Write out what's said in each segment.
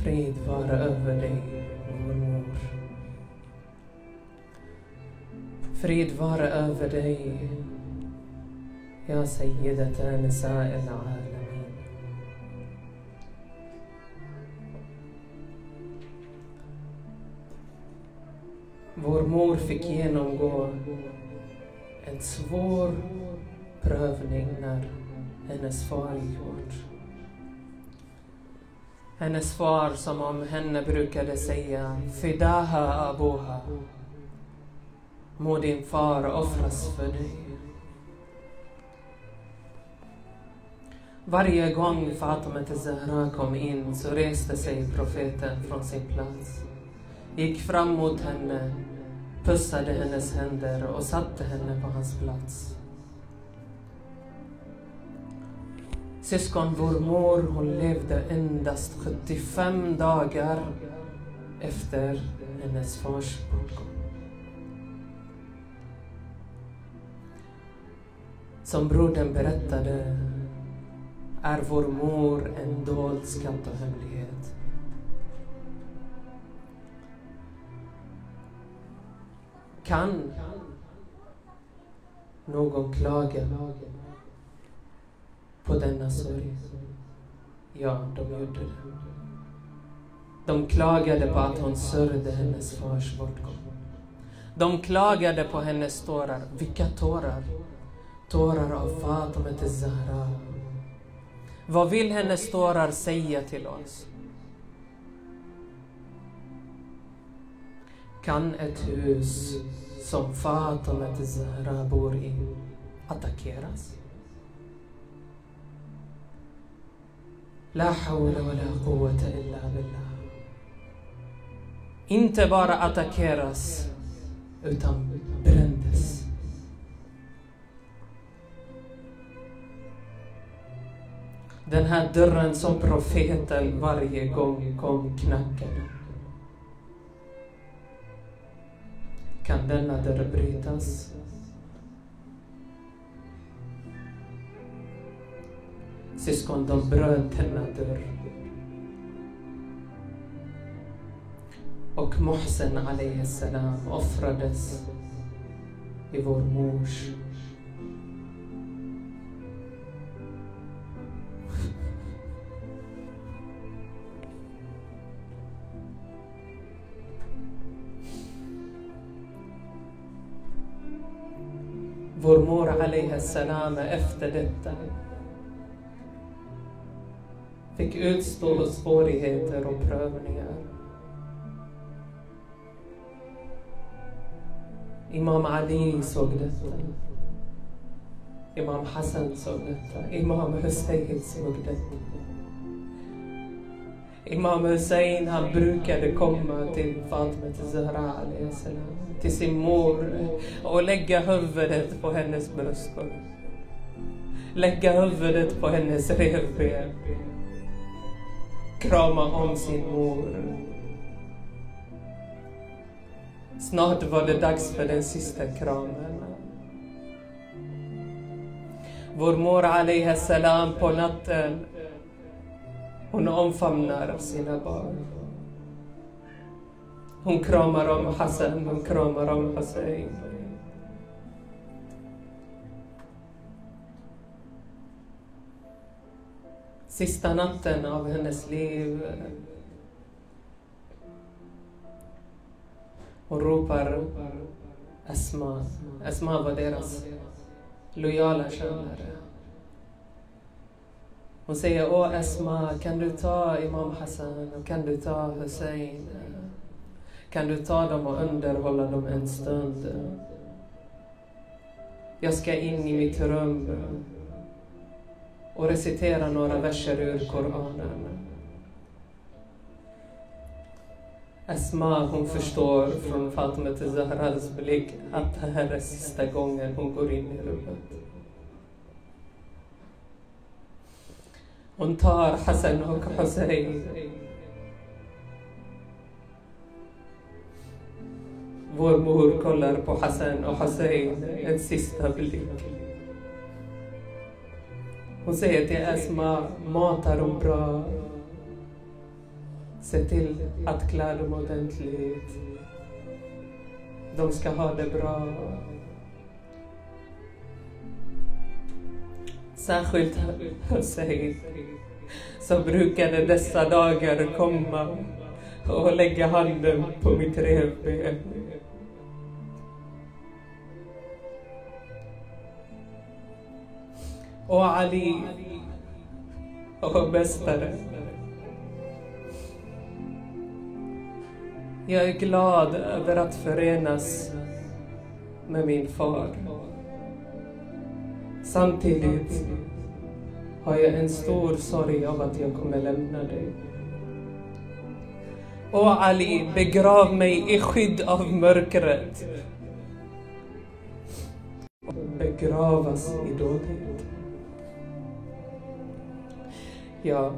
Frid vare över dig, vår mor. Frid vare över dig, يا سيدة نساء العالمين Vår mor fick genomgå en svår prövning när hennes far gick bort. Hennes far som om henne brukade säga Fidaha aboha. Må din far offras för dig. Varje gång Fatima Zahra kom in så reste sig profeten från sin plats. Gick fram mot henne, pussade hennes händer och satte henne på hans plats. Syskon, vår mor hon levde endast 75 dagar efter hennes fars bortgång. Som brodern berättade är vår mor en dold skatt och hemlighet. Kan någon klaga på denna sorg? Ja, de gjorde det. De klagade på att hon sörjde hennes fars bortgång. De klagade på hennes tårar. Vilka tårar? Tårar av Fatimet Zahra. Vad vill hennes tårar säga till oss? Kan ett hus som Fatimet Zahra bor i attackeras? La hawla wa la quwwata illa billah. Inte bara attackeras, utan brändes. Den här dörren som profeten varje gång kom knackade. Kan denna dörr brytas? Syskon, de bröt denna dörr. Och Mohsen alayhi salam offrades i vår mors Vår mor alayhi salam efter detta fick utstå svårigheter och prövningar. Imam Ali såg detta. Imam Hassan såg detta. Imam Hussein såg detta. Imam Hussein han brukade komma till Fatma Zahra till sin mor och lägga huvudet på hennes bröstkorg. Lägga huvudet på hennes revben. Krama om sin mor. Snart var det dags för den sista kramen. Vår mor alayhi salam på natten hon omfamnar sina barn. Hon kramar om Hassan, hon kramar om Hussein. Sista natten av hennes liv Hon ropar Esma. Esma var deras lojala tjänare. Hon säger, åh Esma, kan du ta Imam Hassan och kan du ta Hussein? Kan du ta dem och underhålla dem en stund? Jag ska in i mitt rum och recitera några verser ur Koranen. Esma hon förstår från Fatimet Zahras blick att det här är sista gången hon går in i rummet. Hon tar Hassan och Hussein. Vår mor kollar på Hassan och Hussein en sista blick. Hon säger till Esma, mata dem bra. Se till att klä dem ordentligt. De ska ha det bra. Särskilt Hussein, så brukade dessa dagar komma och lägga handen på mitt revben. Och Ali, och mästare. Jag är glad över att förenas med min far. Samtidigt har jag en stor sorg av att jag kommer lämna dig. O Ali, begrav mig i skydd av mörkret. Och begravas i dådhet. Ja,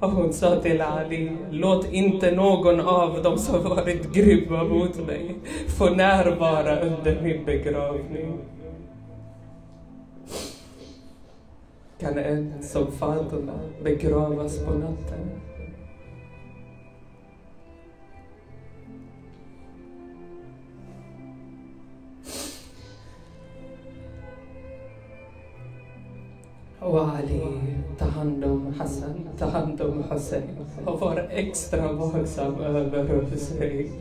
och hon sa till Ali, låt inte någon av dem som varit grymma mot mig få närvara under min begravning. Kan en som Fatima begravas på natten? Och Ali, hand om Hassan, ta hand om Hussein och var extra vaksam över Hussein.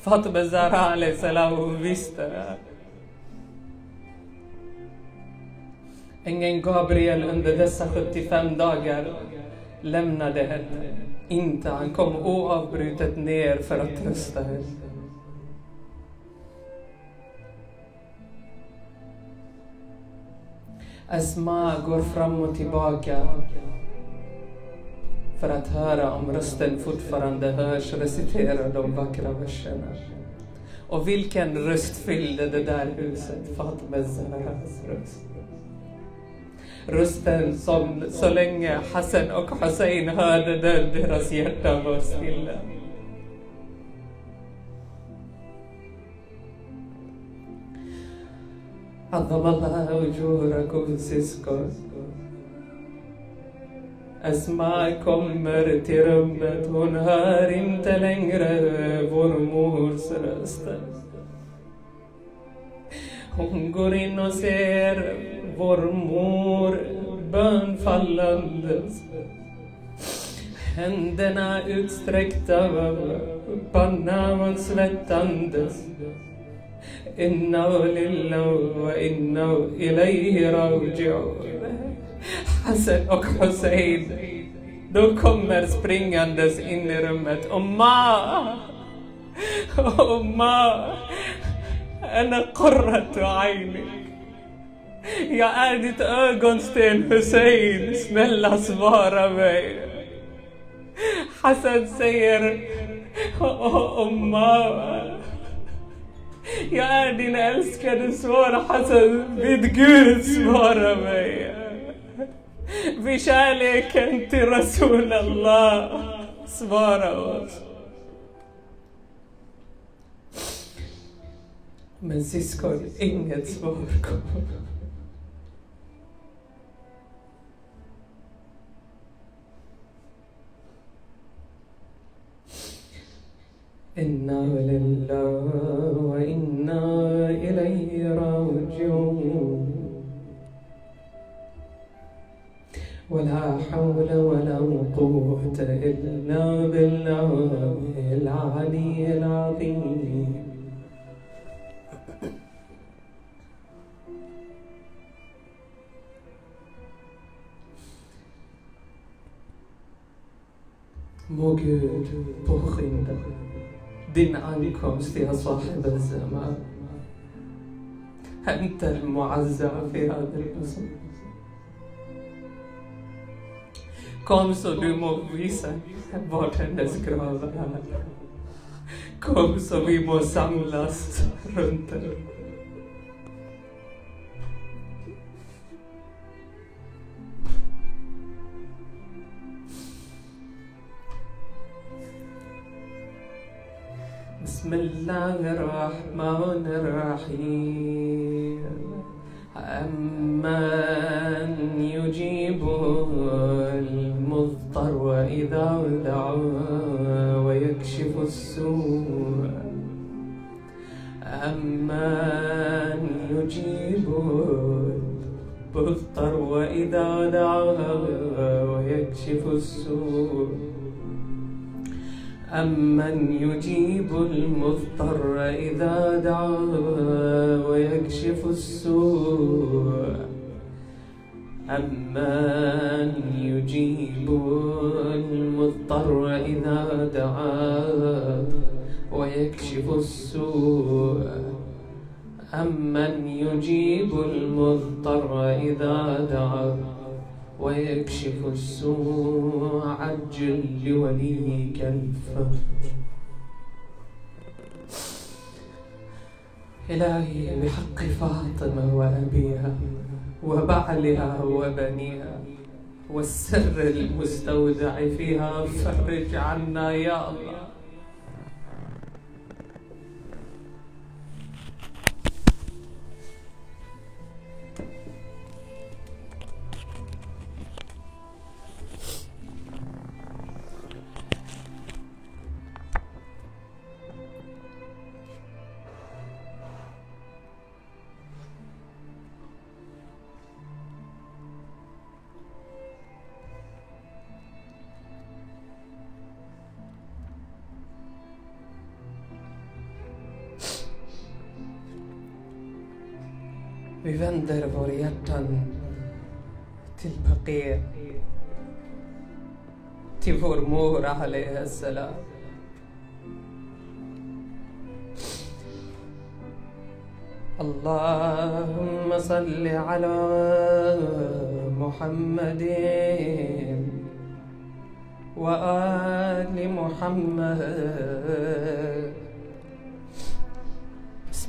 Fatima Zahra salam, hon visste det. Ängeln Gabriel under dessa 75 dagar lämnade henne inte. Han kom oavbrutet ner för att trösta henne. Asma går fram och tillbaka för att höra om rösten fortfarande hörs recitera de vackra verserna. Och vilken röst fyllde det där huset? Fatima Zahras röst. Rösten som så länge Hassan och Hussein hörde den, deras hjärta var stilla. عظم الله أجوركم syskon. Asma kommer till rummet, hon hör inte längre vår mors röst. Hon går in och ser vår mor bönfallandes. Händerna utsträckta, pannan svettandes. إنا لله وإنا إليه راجعون Hassan och Hussein, de kommer springandes in i rummet. Omma! Omma! أنا قرة عينك. Jag är ditt ögonsten Hussein, snälla svara mig. Hassan säger, Omma. Jag är din älskade, svara Hassan. Vid Gud, svara mig. Vid kärleken till Rasulallah, svara oss. Men syskon, inget svar kom. إنا لله قوة إلا بالله العلي العظيم Må Gud påskynda din ankomst يا صاحب الزمان أنت المعزى في هذا البصر Kom så du må visa vart hennes grav är. Kom så vi må samlas runt den. بسم الله الرحمن الرحيم أمن يجيب المضطر إذا دعا ويكشف السوء أمن يجيب المضطر وإذا دعا ويكشف السوء أمن يجيب المضطر إذا دعا ويكشف السوء؟ أمن يجيب المضطر إذا دعا ويكشف السوء؟ أمن يجيب المضطر إذا دعا ويكشف السوء عجل لوليك الفرج إلهي بحق فاطمة وأبيها وبعلها وبنيها والسر المستودع فيها فرج عنا يا الله. Våra hjärtan till Baqir. Till vår mor salam. اللهم صل على محمد وآل محمد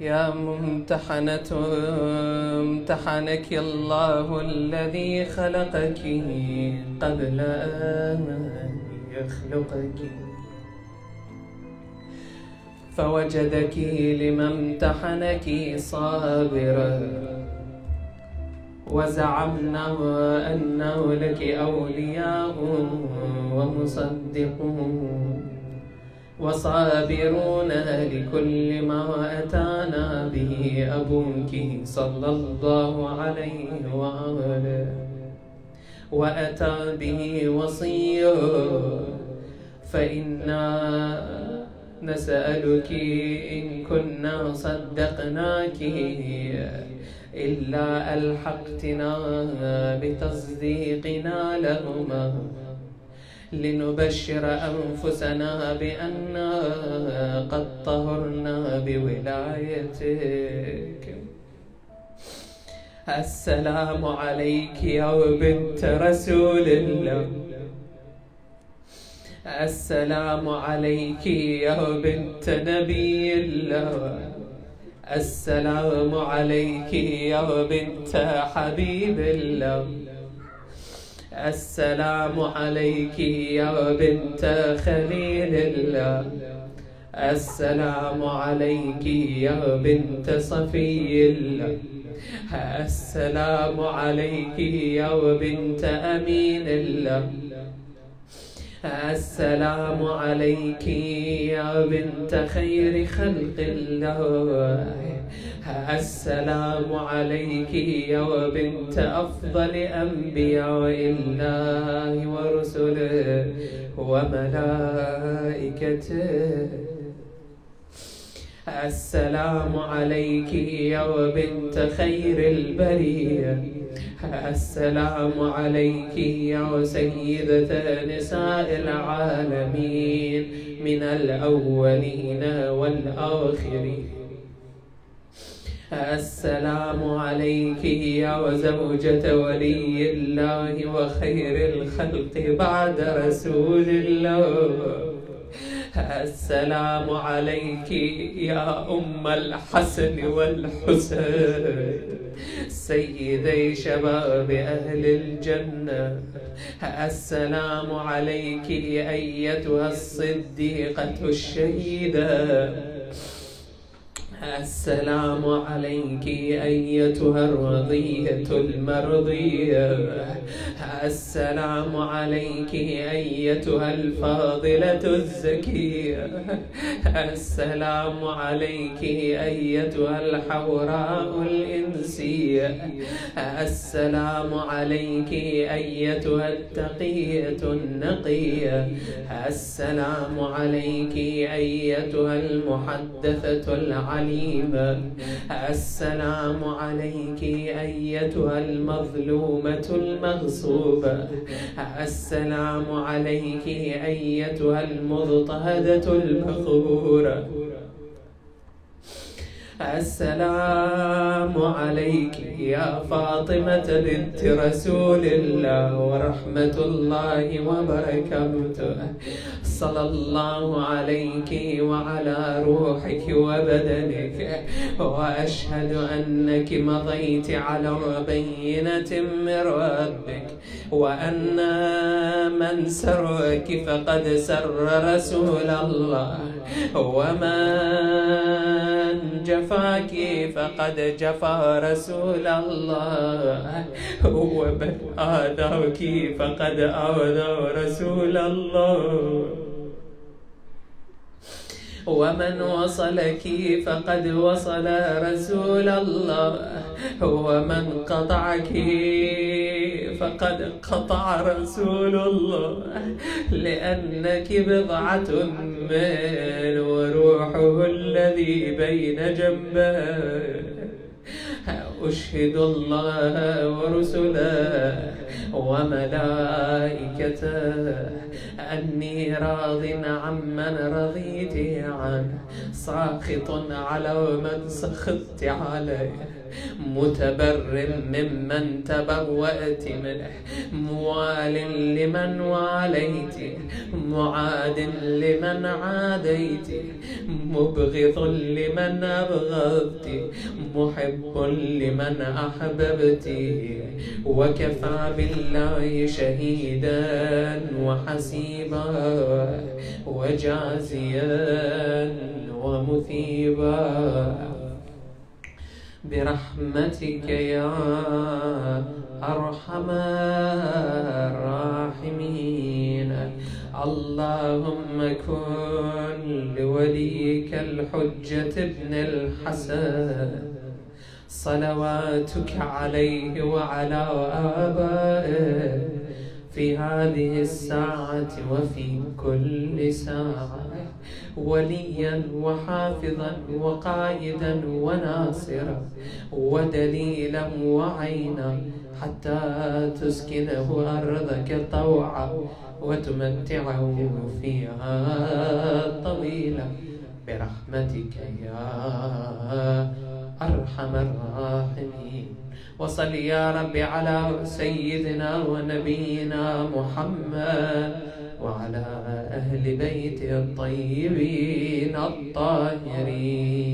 يا ممتحنة امتحنك الله الذي خلقك قبل أن يخلقك. فوجدك لما امتحنك صابرا. وزعمنا أنه لك أولياء ومصدقون وصابرون لكل ما أتانا به أبوك صلى الله عليه وآله. وأتى به وصيه فإنا نسألك إن كنا صدقناك إلا ألحقتنا بتصديقنا لهما. لنبشر أنفسنا بأننا قد طهرنا بولايتك. السلام عليك يا بنت رسول الله. السلام عليك يا بنت نبي الله. السلام عليك يا بنت حبيب الله. السلام عليك يا بنت خليل الله. السلام عليك يا بنت صفي الله. السلام عليك يا بنت أمين الله. السلام عليك يا بنت خير خلق الله. السلام عليك يا بنت أفضل أنبياء الله ورسله وملائكته السلام عليك يا بنت خير البرية. السلام عليك يا سيدة نساء العالمين من الأولين والآخرين. السلام عليك يا زوجة ولي الله وخير الخلق بعد رسول الله. السلام عليك يا أم الحسن والحسين سيدي شباب أهل الجنة. السلام عليك أيتها الصديقة الشهيدة. السلام عليك أيتها الرضية المرضية. السلام عليك أيتها الفاضلة الزكية. السلام عليك أيتها الحوراء الإنسية. السلام عليك أيتها التقية النقية. السلام عليك أيتها المحدثة العليمة. حليما السلام عليك أيتها المظلومة المغصوبة السلام عليك أيتها المضطهدة المخورة السلام عليك يا فاطمة بنت رسول الله ورحمة الله وبركاته. صلى الله عليك وعلى روحك وبدنك. وأشهد أنك مضيت على بينة من ربك. وأن من سرك فقد سر رسول الله. ومن جفاك فقد جفا رسول الله. ومن آذاك فقد آذى رسول الله. ومن وصلك فقد وصل رسول الله. ومن قطعك فقد قطع رسول الله. لأنك بضعة من وروحه الذي بين جنبيه أشهد الله ورسله وملائكته. أني راض عمن رضيت عنه ساخط على من سخطت عليه. متبر ممن تبوأت منه موال لمن واليت معاد لمن عاديت مبغض لمن أبغضت محب لمن أحببت وكفى بالله شهيدا وحسيبا وجازيا ومثيبا. برحمتك يا أرحم الراحمين. اللهم كن لوليك الحجة ابن الحسن. صلواتك عليه وعلى آبائه في هذه الساعة وفي كل ساعة. وليا وحافظا وقائدا وناصرا ودليلا وعينا حتى تسكنه أرضك طوعا وتمتعه فيها طويلا برحمتك يا أرحم الراحمين. وصل يا رب على سيدنا ونبينا محمد وعلى أهل بيته الطيبين الطاهرين.